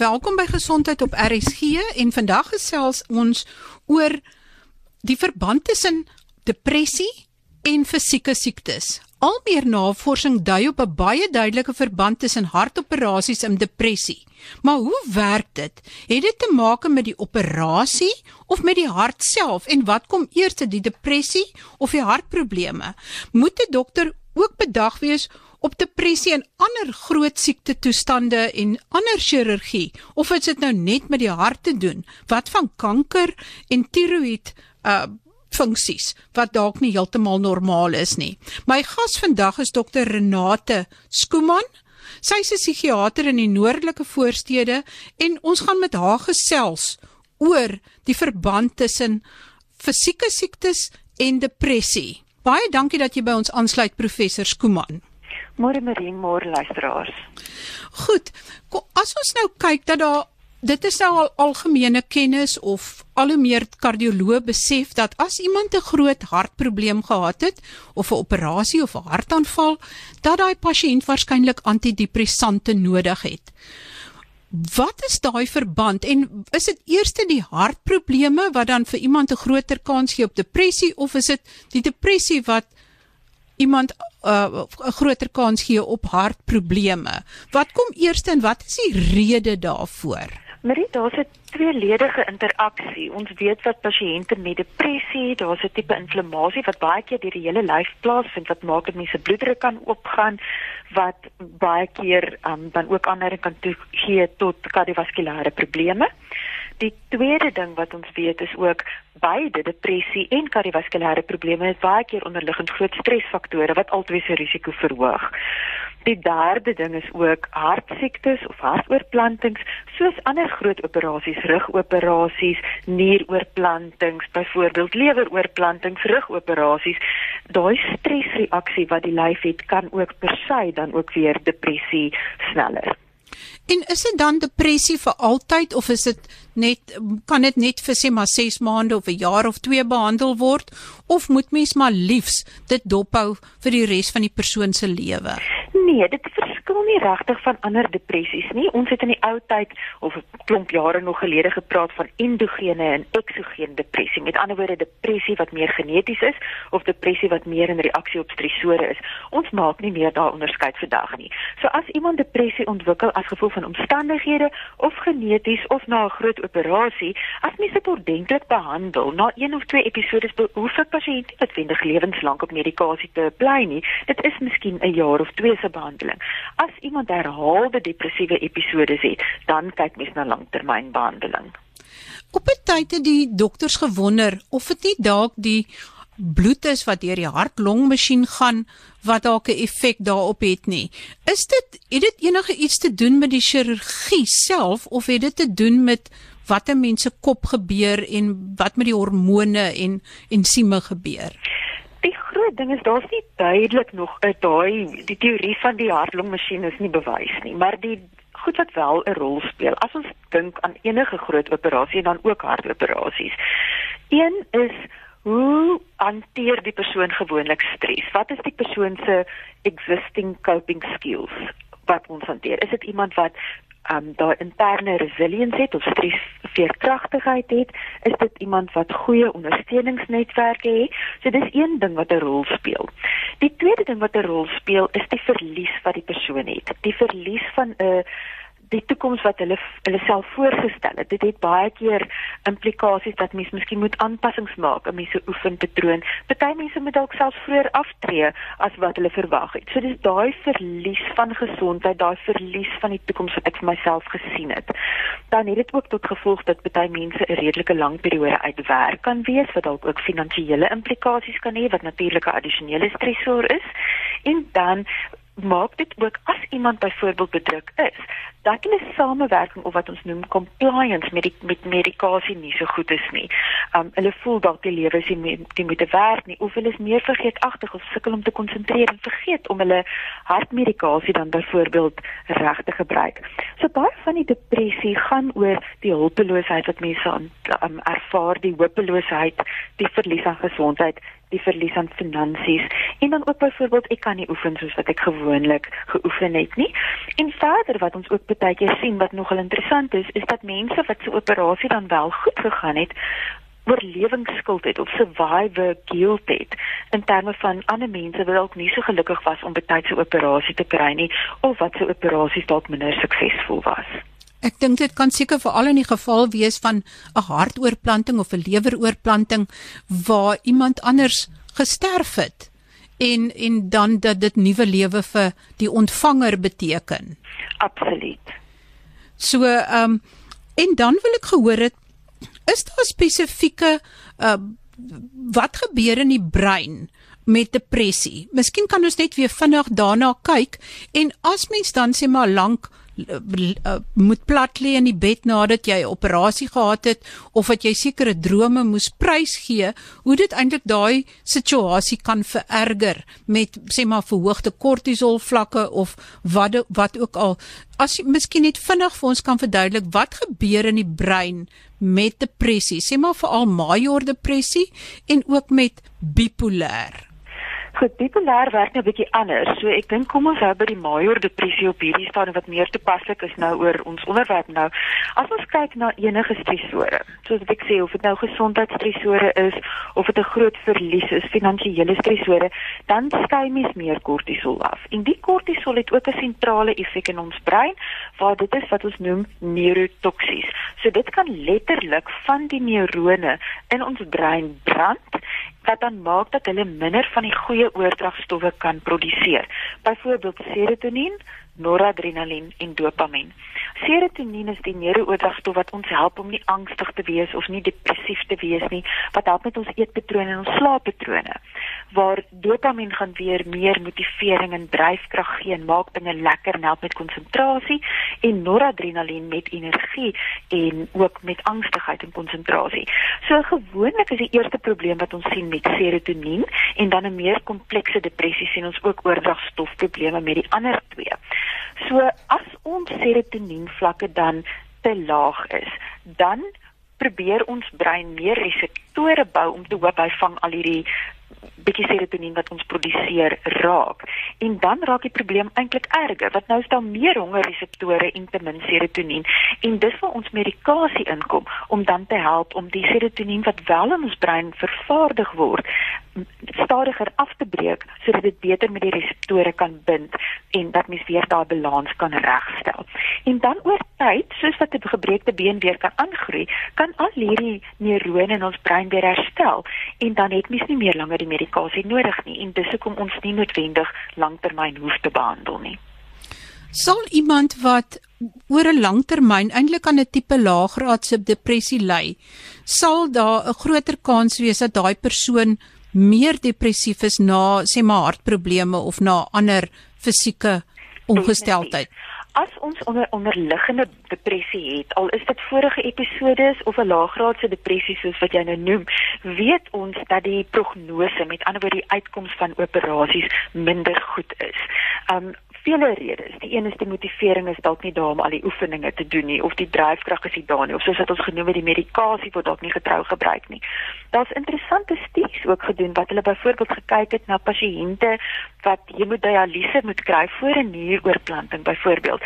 welkom by Gesondheid op RSG en vandag gesels ons oor die verband tussen depressie en fisieke siektes. Al meer navorsing dui op 'n baie duidelike verband tussen hartoperasies en depressie. Maar hoe werk dit? Het dit te maak met die operasie of met die hart self en wat kom eers, die depressie of die hartprobleme? Moet 'n dokter ook bedag wees op depressie en ander groot siekte toestande en ander chirurgie of is dit nou net met die hart te doen? Wat van kanker en tiroïed uh funksies wat dalk nie heeltemal normaal is nie. My gas vandag is dokter Renate Skooman. Sy is 'n psigiater in die noordelike voorstede en ons gaan met haar gesels oor die verband tussen fisieke siektes en depressie. Baie dankie dat jy by ons aansluit professor Skooman. Môre Marie, môre luisteraars. Goed. As ons nou kyk dat daar dit is nou al algemene kennis of al hoe meer kardioloë besef dat as iemand 'n groot hartprobleem gehad het of 'n operasie of 'n hartaanval, dat daai pasiënt waarskynlik antidepressante nodig het. Wat is daai verband en is dit eers die hartprobleme wat dan vir iemand 'n groter kans gee op depressie of is dit die depressie wat iemand 'n uh, groter kans gee op hartprobleme? Wat kom eers en wat is die rede daarvoor? Marie, daar's 'n tweeledige interaksie. Ons weet dat pasiënte met depressie, daar's 'n tipe inflammasie wat baie keer deur die hele lyf plaasvind wat maak dat mense bloeddruk kan opgaan wat baie keer um, dan ook aanleiding kan gee tot kardiovaskulêre probleme. Die tweede ding wat ons weet is ook beide depressie en kardiovaskulêre probleme het baie keer onderliggend groot stresfaktore wat altyd se risiko verhoog. Die derde ding is ook hartsiektes of hartoorplantings, soos ander groot operasies, rugoperasies, nieroorplantings, byvoorbeeld leweroorplantings, rugoperasies. Daai stresreaksie wat die lyf het, kan ook per se dan ook weer depressie sneller. En is dit dan depressie vir altyd of is dit net kan dit net vir sê maar 6 maande of 'n jaar of 2 behandel word of moet mens maar liefs dit dophou vir die res van die persoon se lewe? Nee, dit verskil nie regtig van ander depressies nie. Ons het in die ou tyd of 'n klomp jare nog gelede gepraat van endogene en eksogene depressie. Met ander woorde, depressie wat meer geneties is of depressie wat meer in reaksie op stresore is. Ons maak nie meer daai onderskeid vandag nie. So as iemand depressie ontwikkel as gevolg van omstandighede of geneties of na 'n groot operasie, as mens dit ordentlik behandel, na een of twee episodes behoef 'n pasiënt nie noodwendig lewenslank op medikasie te bly nie. Dit is miskien 'n jaar of twee se behandeling. As iemand herhaalde depressiewe episodes het, dan kyk mens na langtermynbehandeling. Op 'n tyd het die dokters gewonder of dit nie dalk die bloed is wat deur die hart-longmasjien gaan wat dalk 'n effek daarop het nie. Is dit het dit enige iets te doen met die chirurgie self of het dit te doen met wat 'n mens se kop gebeur en wat met die hormone en ensieme gebeur? Groot ding is daar's nie duidelik nog 'n daai die teorie van die hartlongmasjien is nie bewys nie, maar die goed wat wel 'n rol speel. As ons dink aan enige groot operasie en dan ook hartoperasies. Een is hoe hanteer die persoon gewoonlik stres? Wat is die persoon se existing coping skills? wat ons hanteer. Is dit iemand wat um daai interne resilience het of stresveerkragtigheid het, is dit iemand wat goeie ondersteuningsnetwerke het. So dis een ding wat 'n rol speel. Die tweede ding wat 'n rol speel is die verlies wat die persoon het. Die verlies van 'n uh, die toekoms wat hulle hulle self voorgestel het. Dit het baie keer implikasies dat mens miskien moet aanpassings maak in mense oefenpatroon. Party mense moet dalk selfs vroeër aftree as wat hulle verwag het. So dis daai verlies van gesondheid, daai verlies van die toekoms wat ek vir myself gesien het. Dan het dit ook tot gevolg dat party mense 'n redelike lang periode uit werk kan wees wat dalk ook finansiële implikasies kan hê wat natuurlik 'n addisionele stresor is. En dan maak dit ook as iemand byvoorbeeld bedruk is dat hulle samewerking of wat ons noem compliance met die met medikasie nie so goed is nie. Um hulle voel dalk die lewe is nie die moet werk nie of hulle is meer vergeetagtig of sukkel om te konsentreer en vergeet om hulle hartmedikasie dan byvoorbeeld reg te gebruik. So baie van die depressie gaan oor die hulpeloosheid wat mense aan um, ervaar, die hopeloosheid, die verlies aan gesondheid die verlies aan finansies en dan ook byvoorbeeld ek kan nie oefen soos wat ek gewoonlik geoefen het nie. En verder wat ons ook baie keer sien wat nogal interessant is, is dat mense wat se operasie dan wel goed gegaan het, oorlewingsskuld het of survivor guilt het in terme van ander mense wat dalk nie so gelukkig was om betyds 'n operasie te kry nie of wat se operasies dalk minder suksesvol was. Ek dink dit kan seker veral in die geval wees van 'n hartoortplanting of 'n leweroortplanting waar iemand anders gesterf het en en dan dat dit nuwe lewe vir die ontvanger beteken. Absoluut. So ehm um, en dan wil ek gehoor het is daar spesifieke uh wat gebeur in die brein met depressie? Miskien kan ons net weer vinnig daarna kyk en as mens dan sê maar lank moet plat lê in die bed nadat jy 'n operasie gehad het of wat jy sekere drome moes prysgee, hoe dit eintlik daai situasie kan vererger met sê maar verhoogde kortisol vlakke of wat wat ook al. As jy miskien net vinnig vir ons kan verduidelik wat gebeur in die brein met depressie, sê maar veral major depressie en ook met bipolêr. Goed, bipolêr werk nou 'n bietjie anders. So ek dink kom ons hou by die major depressie op hierdie stadium wat meer toepaslik is nou oor ons onderwerp nou. As ons kyk na enige stresore, soos ek sê of dit nou gesondheidstresore is of dit 'n groot verlies is, finansiële stresore, dan skei mens meer kortisol af. En die kortisol het ook 'n sentrale effek in ons brein waar dit is wat ons noem neurotoksies. So dit kan letterlik van die neurone in ons brein brand wat dan maak dat hulle minder van die goeie oordragstowwe kan produseer. Byvoorbeeld serotonien, noradrenalien en dopamien. Serotonien is die neurooordragstof wat ons help om nie angstig te wees of nie depressief te wees nie, wat help met ons eetpatrone en ons slaappatrone. Waar dopamien gaan weer meer motivering en dryfkrag gee en maak dinge lekker en help met konsentrasie en noradrenalien met energie en ook met angstigheid en konsentrasie. So gewoonlik is die eerste probleem wat ons sien met serotonien en dan 'n meer komplekse depressie sien ons ook oordragstofprobleme met die ander twee. So as ons serotonien vlakke dan te laag is, dan probeer ons brein meer reseptore bou om te hoop hy vang al hierdie bietjie serotonien wat ons produseer raak. En dan raak die probleem eintlik erger, want nou is daar meer hongerreseptore en te min serotonien. En dis waar ons medikasie inkom om dan te help om die serotonien wat wel in ons brein vervaardig word, stadiger af te breek sodat dit beter met die reseptore kan bind en dat mens weer daai balans kan regstel. En dan oor tyd, soos wat 'n gebreekte been weer kan aangroei, kan al hierdie neurone in ons brein weer herstel en dan het mens nie meer langer die medikasie nodig nie en dis hoekom ons nie noodwendig langtermyn hoef te behandel nie. Sal iemand wat oor 'n langtermyn eintlik aan 'n tipe laaggraadse depressie ly, sal daar 'n groter kans wees dat daai persoon meer depressief is na sê maar hartprobleme of na ander fisieke ongesteldheid. As ons onder onderliggende depressie het, al is dit vorige episodes of 'n laaggraadse depressie soos wat jy nou noem, weet ons dat die prognose, met ander woorde die uitkoms van operasies minder goed is. Um vele redes. Die een is die motivering is dalk nie daar om al die oefeninge te doen nie of die dryfkrag is nie daar nie of soos wat ons genoem het die medikasie word dalk nie getrou gebruik nie. Daar's interessante studies ook gedoen wat hulle byvoorbeeld gekyk het na pasiënte wat hemodialyse moet kry voor 'n nieroorplanting byvoorbeeld.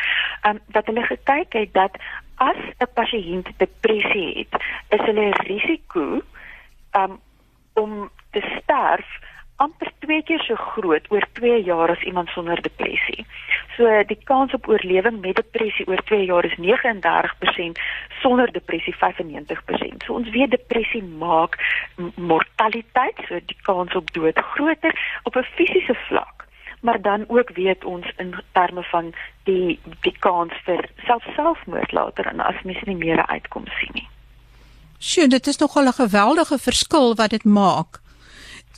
Um wat hulle gekyk het dat as 'n pasiënt depressie het, is hulle risiko um om te sterf amper twee keer so groot oor 2 jaar as iemand sonder depressie. So die kans op oorlewing met depressie oor 2 jaar is 39%, sonder depressie 95%. So ons weet depressie maak mortaliteit, so die kans op dood groter op 'n fisiese vlak. Maar dan ook weet ons in terme van die die kans vir selfselfmoord later en as mens nie meer 'n uitkoms sien nie. Sjoe, dit is nogal 'n geweldige verskil wat dit maak.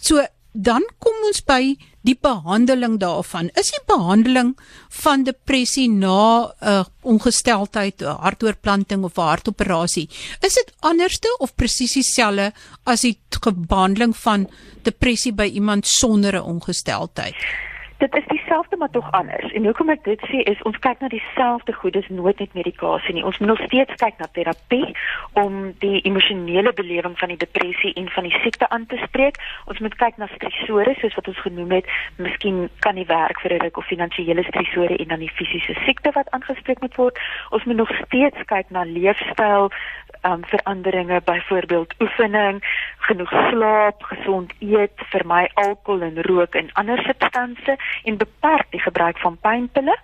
So dan kom ons by die behandeling daarvan. Is die behandeling van depressie na 'n uh, ongesteldheid, 'n hartoortplanting of 'n hartoperasie, is dit anderste of presies dieselfde as die behandeling van depressie by iemand sonder 'n ongesteldheid? Dit is dieselfde maar tog anders. En hoekom ek dit sê is ons kyk na dieselfde goed, dis nooit net medikasie nie. Ons moet nog steeds kyk na terapie om die emosionele belewing van die depressie en van die siekte aan te spreek. Ons moet kyk na stresore soos wat ons genoem het, miskien kan nie werk vir 'n ruk of finansiële stresore en dan die fisiese siekte wat aangespreek moet word. Ons moet nog steeds kyk na leefstyl um, veranderinge byvoorbeeld oefening, genoeg slaap, gesond eet, vermy alkohol en rook en ander substansies en beperk die gebruik van pynpille.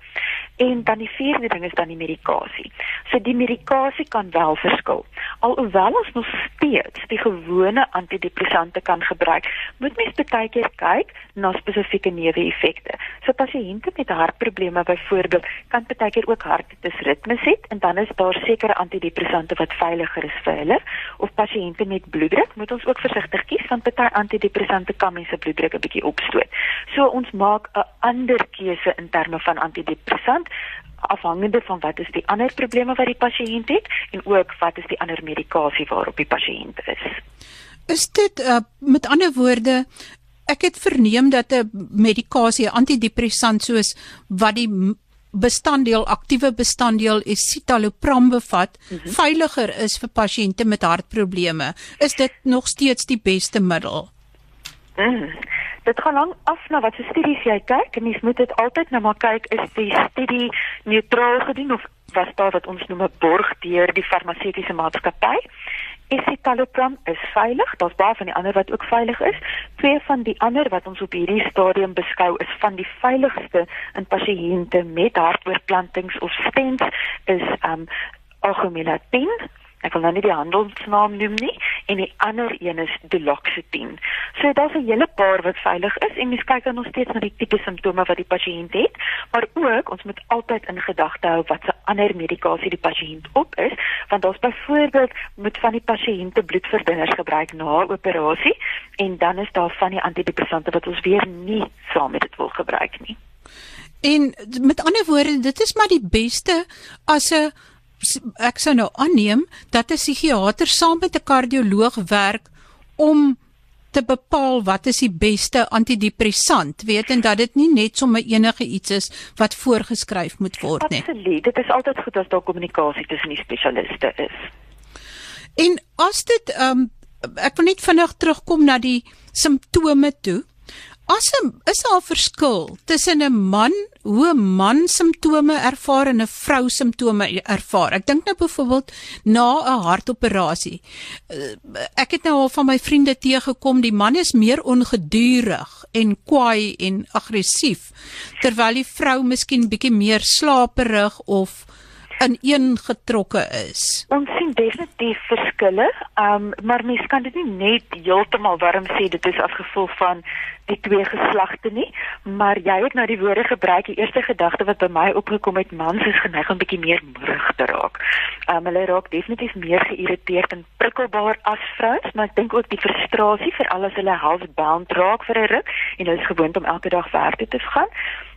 En dan die vierde ding is dan die medikasie. So die medikasie kan wel verskil. Alhoewel ons nog steeds die gewone antidepressante kan gebruik, moet mens baie keer kyk na spesifieke neeweffekte. So pasiënte met hartprobleme byvoorbeeld kan baie keer ook hartritmes hê en dan is daar sekere antidepressante wat veiliger is vir hulle. Of pasiënte met bloeddruk moet ons ook versigtig kies want baie antidepressante kan mense bloeddruk 'n bietjie opstoot. So ons maak 'n ander keuse in terme van antidepressant afhangende van wat is die ander probleme wat die pasiënt het en ook wat is die ander medikasie waarop die pasiënt is. Is dit uh, met ander woorde ek het verneem dat 'n medikasie antidepressant soos wat die bestanddeel aktiewe bestanddeel escitalopram bevat mm -hmm. veiliger is vir pasiënte met hartprobleme. Is dit nog steeds die beste middel? Mm. Dit gaan lank af na wat se studies jy kyk. Mens moet dit altyd nou maar kyk is die studie neutraal gedoen of was daar wat ons noem 'n borg deur die farmaseutiese maatskappy. Escitalopram is veilig. Daar's baie van die ander wat ook veilig is. Twee van die ander wat ons op hierdie stadium beskou is van die veiligste in pasiënte met hartoortplantings of stents is um Augmentin ek wil nou nie die handelsnaam noem nie en die ander een is Duloxetine. So daar's 'n hele paar wat veilig is en mens kyk dan nog steeds na die tipe simptome wat die pasiënt het, maar ook ons moet altyd in gedagte hou wat se ander medikasie die pasiënt op is, want daar's byvoorbeeld moet van die pasiënte bloedverdunners gebruik na operasie en dan is daar van die antidepressante wat ons weer nie saam met dit wil gebruik nie. En met ander woorde, dit is maar die beste as 'n ek sou nou aanneem dat 'n psigiater saam met 'n kardioloog werk om te bepaal wat is die beste antidepressant, weet en dat dit nie net sommer enige iets is wat voorgeskryf moet word nie. Absoluut, dit is altyd goed as daar kommunikasie tussen die spesialiste is. En as dit ehm um, ek wil net vinnig terugkom na die simptome toe. As 'n is daar 'n verskil tussen 'n man hoe 'n man simptome ervaar en 'n vrou simptome ervaar. Ek dink nou byvoorbeeld na 'n hartoperasie. Eh, ek het nou al van my vriende teëgekom, die man is meer ongedurig en kwaai en aggressief terwyl die vrou miskien bietjie meer slaperig of ineengetrokke is. Ons sien definitief verskille, um, maar mens kan dit nie net heeltemal warm sê dit is as gevolg van die twee geslagte nie, maar jy het nou die woorde gebruik. Die eerste gedagte wat by my opgekom het, mans is geneig om bietjie meer moedig te raak. Um, hulle raak definitief meer geïrriteerd en prikkelbaar as vrouens, maar ek dink ook die frustrasie vir alles hulle housebound raak vir 'n ruk en hulle is gewoond om elke dag werk te gaan.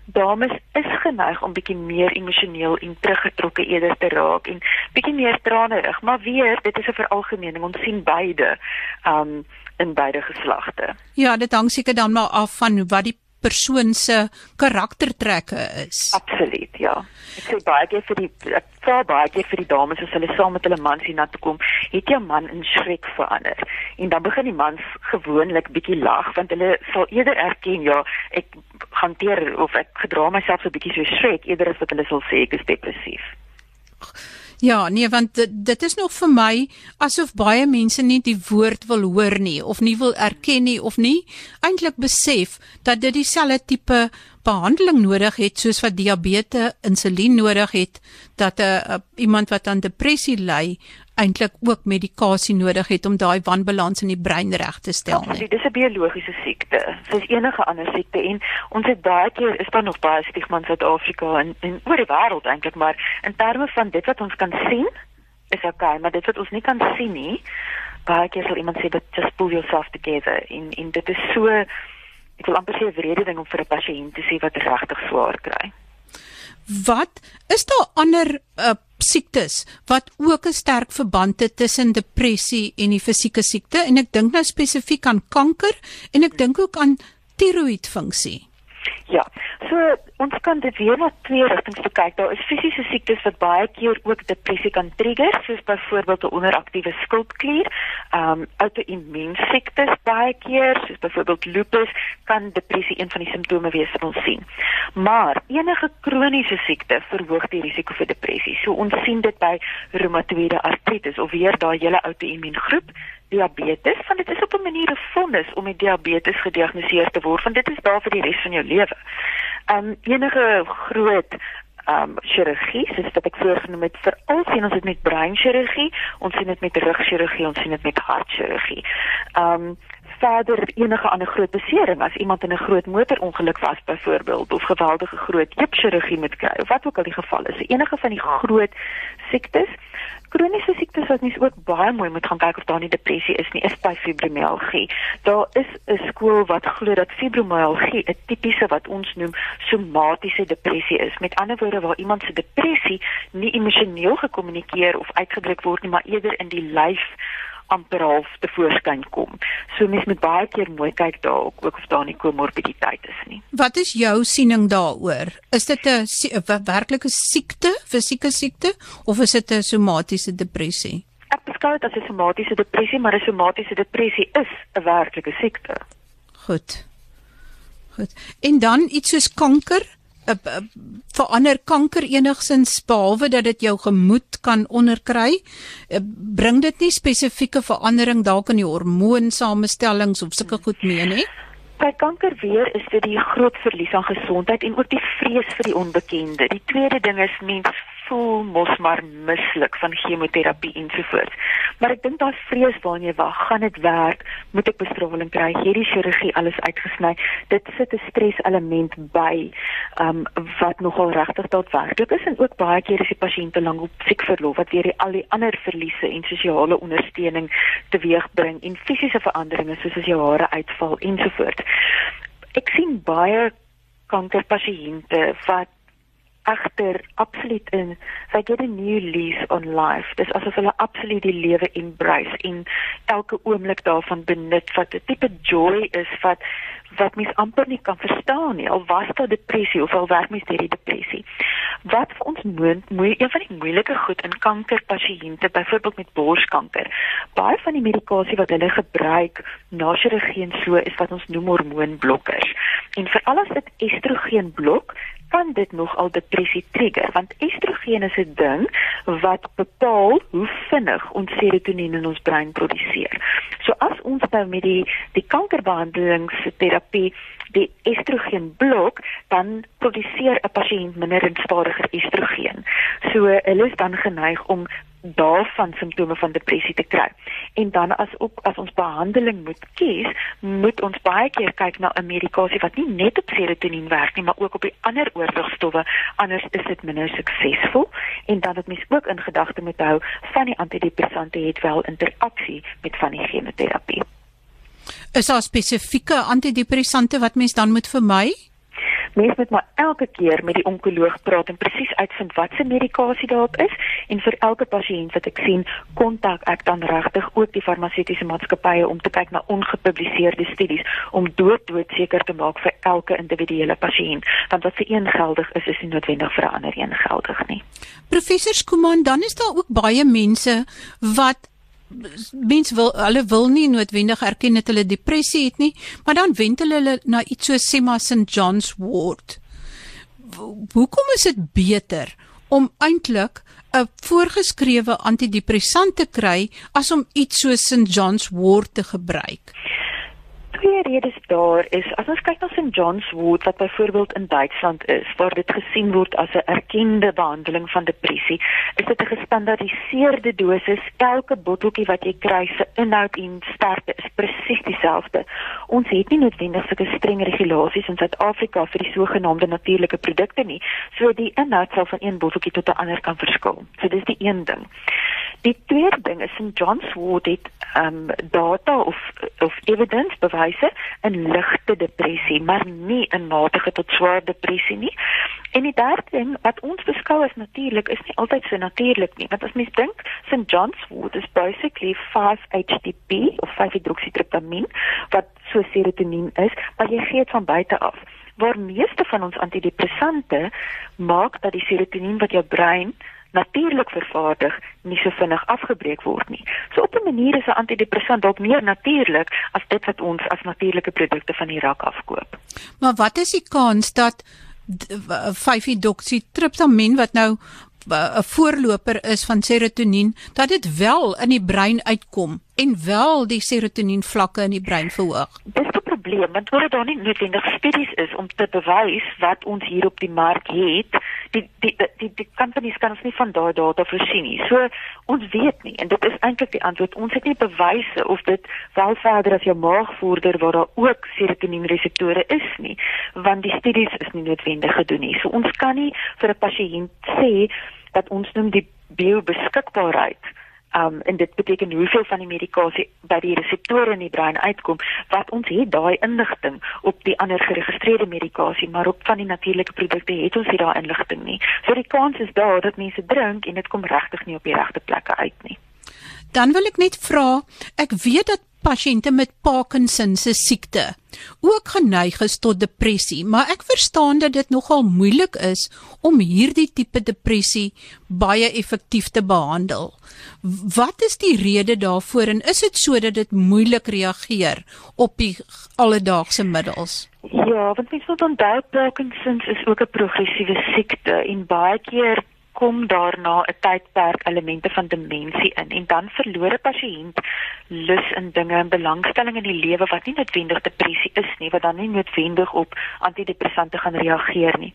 Dames is geneig om bietjie meer emosioneel en teruggetrokke eerder te raak en bietjie meer tranerig, maar weer, dit is 'n veralgemening. Ons sien beide. Um in beide geslagte. Ja, dit hang seker dan maar af van wat die persoon se karaktertrekke is. Absoluut, ja. Ek sê baie keer vir die ek vra baie keer vir die dames as hulle saam met hulle mans hier na toe kom, het jou man in skrik verander. En dan begin die mans gewoonlik bietjie lag want hulle sal eerder erken ja, ek hanteer of ek gedra myself so bietjie so skrik eerder as wat hulle sal sê ek is depressief. Ja, nee, want dit, dit is nog vir my asof baie mense nie die woord wil hoor nie of nie wil erken nie of nie. Eintlik besef dat dit dieselfde tipe behandeling nodig het soos wat diabetes insulien nodig het dat 'n uh, iemand wat aan depressie ly eintlik ook medikasie nodig het om daai wanbalans in die brein reg te stel. Ja, dit is 'n biologiese siekte. Soos enige ander siekte en ons het baie keer is daar nog baie stigma in Suid-Afrika en, en oor die wêreld eintlik, maar in terme van dit wat ons kan sien, is dit okay, maar dit wat ons nie kan sien nie, baie keer sal iemand sê dat just pull yourself together en en dit is so ek wil amper sê 'n wrede ding om vir 'n pasiënt te sê wat regtig swaar kry. Wat is daar ander uh, siektes wat ook 'n sterk verband het tussen depressie en die fisieke siekte en ek dink nou spesifiek aan kanker en ek dink ook aan tiroïedfunksie. Ja. So ons kan dit weer na twee rigtings kyk. Daar is fisiese siektes wat baie keer ook depressie kan trigger, soos byvoorbeeld 'n onderaktiewe skildklier. Ehm um, outoimmuun siektes baie keer, soos byvoorbeeld lupus, kan depressie een van die simptome wees wat ons sien. Maar enige kroniese siekte verhoog die risiko vir depressie. So ons sien dit by reumatoïede artritis of weer daai hele outoimmuun groep diabetes want dit is op 'n manier 'n vonnis om met diabetes gediagnoseer te word want dit is daar vir die res van jou lewe. Um enige groot um chirurgie, soos wat ek vroeër genoem het, veral sien ons dit met breinchirurgie, ons sien dit met rugchirurgie, ons sien dit met hartchirurgie. Um verder enige ander groot besering as iemand in 'n groot motorongeluk was byvoorbeeld of geweldige groot heupchirurgie moet kry of wat ook al die geval is. Enige van die groot siektes kroniese siektes wat mens ook baie mooi moet gaan kyk of daar nie depressie is nie, is by fibromialgie. Daar is 'n skool wat glo dat fibromialgie 'n tipiese wat ons noem somatiese depressie is. Met ander woorde waar iemand se depressie nie emosioneel gekommunikeer of uitgedruk word nie, maar eerder in die lyf amper half te voorskyn kom. So mens moet baie keer mooi kyk daar ook of daar nie komorbiditeit is nie. Wat is jou siening daaroor? Is dit 'n werklike siekte, fisieke siekte of is dit 'n somatiese depressie? Ek beskou dit as 'n somatiese depressie, maar 'n somatiese depressie is 'n werklike siekte. Goed. Goed. En dan iets soos kanker? Verander kanker enigsins behalwe dat dit jou gemoed kan onderkry uh, bring dit nie spesifieke verandering dalk in die hormoonsamestellings of sulke goed mee nie By kanker weer is dit die groot verlies aan gesondheid en ook die vrees vir die onbekende. Die tweede ding is mens voel mos maar mislik van chemoterapie ensovoorts. Maar ek dink daar's vrees waarna jy wag, gaan dit werk? Moet ek bestraling kry? Hierdie chirurgie alles uitgesny. Dit sit 'n stres element by, ehm um, wat nogal regtig daadwerklik is en ook baie keer is die pasiënte lank op siekverlof wat weer al die ander verliese en sosiale ondersteuning teweegbring en fisiese veranderinge soos as jou hare uitval ensovoorts. Ek sien baie kankerpasiënte wat agter absoluut in sy get a new lease on life. Dis asof hulle absoluut die lewe embrace en elke oomblik daarvan benut wat 'n tipe joy is wat wat mens amper nie kan verstaan nie. Al was daar depressie of al werk mens deur die depressie. Wat vir ons moet mooi een van die moeilike goed in kankerpasiënte, byvoorbeeld met borskanker. Baie van die medikasie wat hulle gebruik na chirurgie en so is wat ons noem hormoonblokkers. En veral as dit estrogen blok, kan dit nog al depressie trigger want estrogen is 'n ding wat bepaal hoe vinnig ons serotonien in ons brein produseer. So as ons nou met die die kankerbehandelingsterapie die estrogen blok, dan produseer 'n pasiënt minder en stadiger estrogen. So hulle is dan geneig om daarvan simptome van depressie te kry. En dan as ook as ons behandeling moet kies, moet ons baie keer kyk na 'n medikasie wat nie net op serotonien werk nie, maar ook op die ander oordragstowwe, anders is dit minder suksesvol. En dan het mens ook in gedagte moet hou van die antidepressante het wel interaksie met van die chemoterapie. Is daar spesifieke antidepressante wat mens dan moet vermy? Mens moet maar elke keer met die onkoloog praat en presies uitvind wat se medikasie daarop is en vir elke pasiënt wat ek sien, kontak ek dan regtig ook die farmaseutiese maatskappye om te kyk na ongepubliseerde studies om dood dood seker te maak vir elke individuele pasiënt, want wat vir een geldig is, is nie noodwendig vir 'n ander een geldig nie. Professor Skuman, dan is daar ook baie mense wat mens wil hulle wil nie noodwendig erken dat hulle depressie het nie, maar dan wend hulle na iets so Sema St John's Wort. Hoekom is dit beter om eintlik 'n voorgeskrewe antidepressant te kry as om iets so St John's Wort te gebruik? Twee redes daar is. As ons kyk na St John's Wood wat byvoorbeeld in Duitsland is waar dit gesien word as 'n erkende behandeling van depressie is dit 'n gestandaardiseerde dosis. Elke botteltjie wat jy kry se inhoud en sterkte is presies dieselfde. Ons het nie noodwendig sulke streng regulasies in Suid-Afrika vir die sogenaamde natuurlike produkte nie so die inhoud sal van een botteltjie tot 'n ander kan verskil. So dis die een ding die tweede ding is St John's Wood het um, data of of evidence bewyse in ligte depressie, maar nie in matige tot swaar depressie nie. En die derde ding wat ons beskou as natuurlik is nie altyd so natuurlik nie, want as mens dink St John's Wood is basically 5-HTP of 5-hydroxytryptamine wat so serotonien is, maar jy gee dit van buite af. waar meeste van ons antidepressante maak dat die serotonien wat jou brein natuurlik vervaardig nie so vinnig afgebreek word nie. So op 'n manier is 'n antidepressant dalk meer natuurlik as dit wat ons as natuurlike produkte van die rak afkoop. Maar wat is die kans dat 5-hydroxytryptamin wat nou 'n voorloper is van serotonien dat dit wel in die brein uitkom en wel die serotonien vlakke in die brein verhoog. Dis die probleem, want oor daar nie noodwendig studies is om te bewys wat ons hier op die mark het, die die die die, die companies kan ons nie van daai data voorsien nie. So ons weet nie en dit is eintlik die antwoord. Ons het nie bewyse of dit wel verder as jou maag vorder waar daar ook serotonien reseptore is nie, want die studies is nie noodwendig gedoen nie. So ons kan nie vir 'n pasiënt sê dat ons noem die biobeskikbaarheid um en dit beteken hoeveel van die medikasie by die reseptore in die brein uitkom wat ons het daai inligting op die ander geregistreerde medikasie maar op van die natuurlike produkte het ons nie daai inligting nie. So die kans is daar dat mense drink en dit kom regtig nie op die regte plekke uit nie. Dan wil ek net vra ek weet dat pasiënte met Parkinson se siekte ook geneig is tot depressie, maar ek verstaan dat dit nogal moeilik is om hierdie tipe depressie baie effektief te behandel. Wat is die rede daarvoor en is dit sodat dit moeilik reageer op die alledaagse middels? Ja, want mens moet onthou Parkinson is ook 'n progressiewe siekte en baie keer kom daarna 'n tydperk elemente van demensie in en dan verloor 'n pasiënt lus in dinge en belangstelling in die lewe wat nie noodwendig depressie is nie wat dan nie noodwendig op antidepressante gaan reageer nie.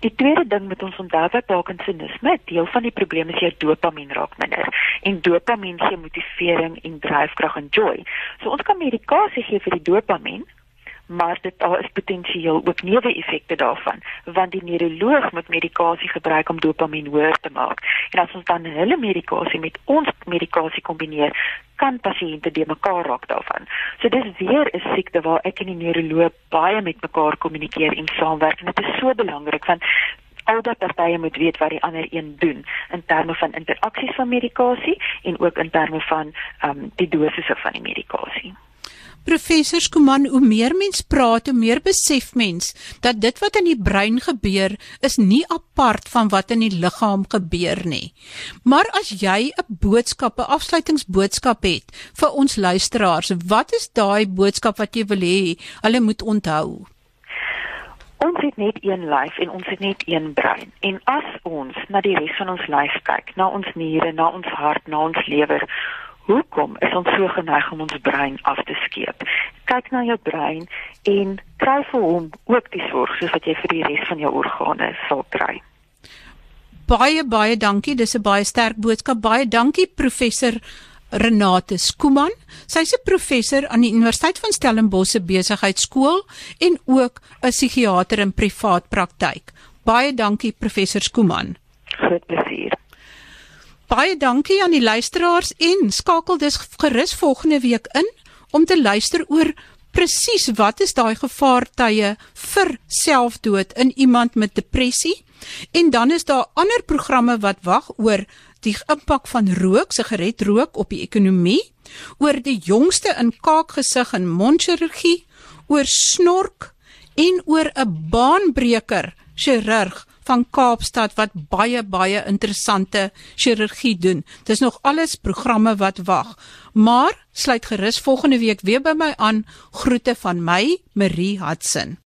Die tweede ding met ons onthou by Parkinsonisme, deel van die probleem is jou dopamien raak minder en dopamien gee motivering en dryfkrag en joy. So ons kan medikasie gee vir die dopamien maar dit daar is potensieel ook neeweffekte daarvan want die neuroloog moet medikasie gebruik om dopamien hoër te maak. En as ons dan hulle medikasie met ons medikasie kombineer kan pasiënte de mekaar raak daarvan. So dis weer 'n siekte waar ek en die neuroloog baie met mekaar kommunikeer en saamwerk. En dit is so belangrik want albei partye moet weet wat die ander een doen in terme van interaksies van medikasie en ook in terme van um, die dosisse van die medikasie Professor Skuman, hoe meer mens praat, hoe meer besef mens dat dit wat in die brein gebeur is nie apart van wat in die liggaam gebeur nie. Maar as jy 'n boodskap, 'n afsluitingsboodskap het vir ons luisteraars, wat is daai boodskap wat jy wil hê hulle moet onthou? Ons het net een lyf en ons het net een brein. En as ons na die res van ons lyf kyk, na ons niere, na ons hart, na ons lewer, Hoekom is ons so geneig om ons brein af te skeep? Kyk na jou brein en kry vir hom ook die sorg soos wat jy vir die res van jou organe sal kry. Baie baie dankie. Dis 'n baie sterk boodskap. Baie dankie professor Renate Skuman. Sy's 'n professor aan die Universiteit van Stellenbosch se besigheidskool en ook 'n psigiater in privaat praktyk. Baie dankie professor Skuman. Plesier. Baie dankie aan die luisteraars en skakel dus gerus volgende week in om te luister oor presies wat is daai gevaartye vir selfdood in iemand met depressie. En dan is daar ander programme wat wag oor die impak van rook, sigaretrook op die ekonomie, oor die jongste in kaakgesig en mondchirurgie, oor snork en oor 'n baanbreker chirurg van Kaapstad wat baie baie interessante chirurgie doen. Dis nog alles programme wat wag. Maar sluit gerus volgende week weer by my aan. Groete van my, Marie Hudson.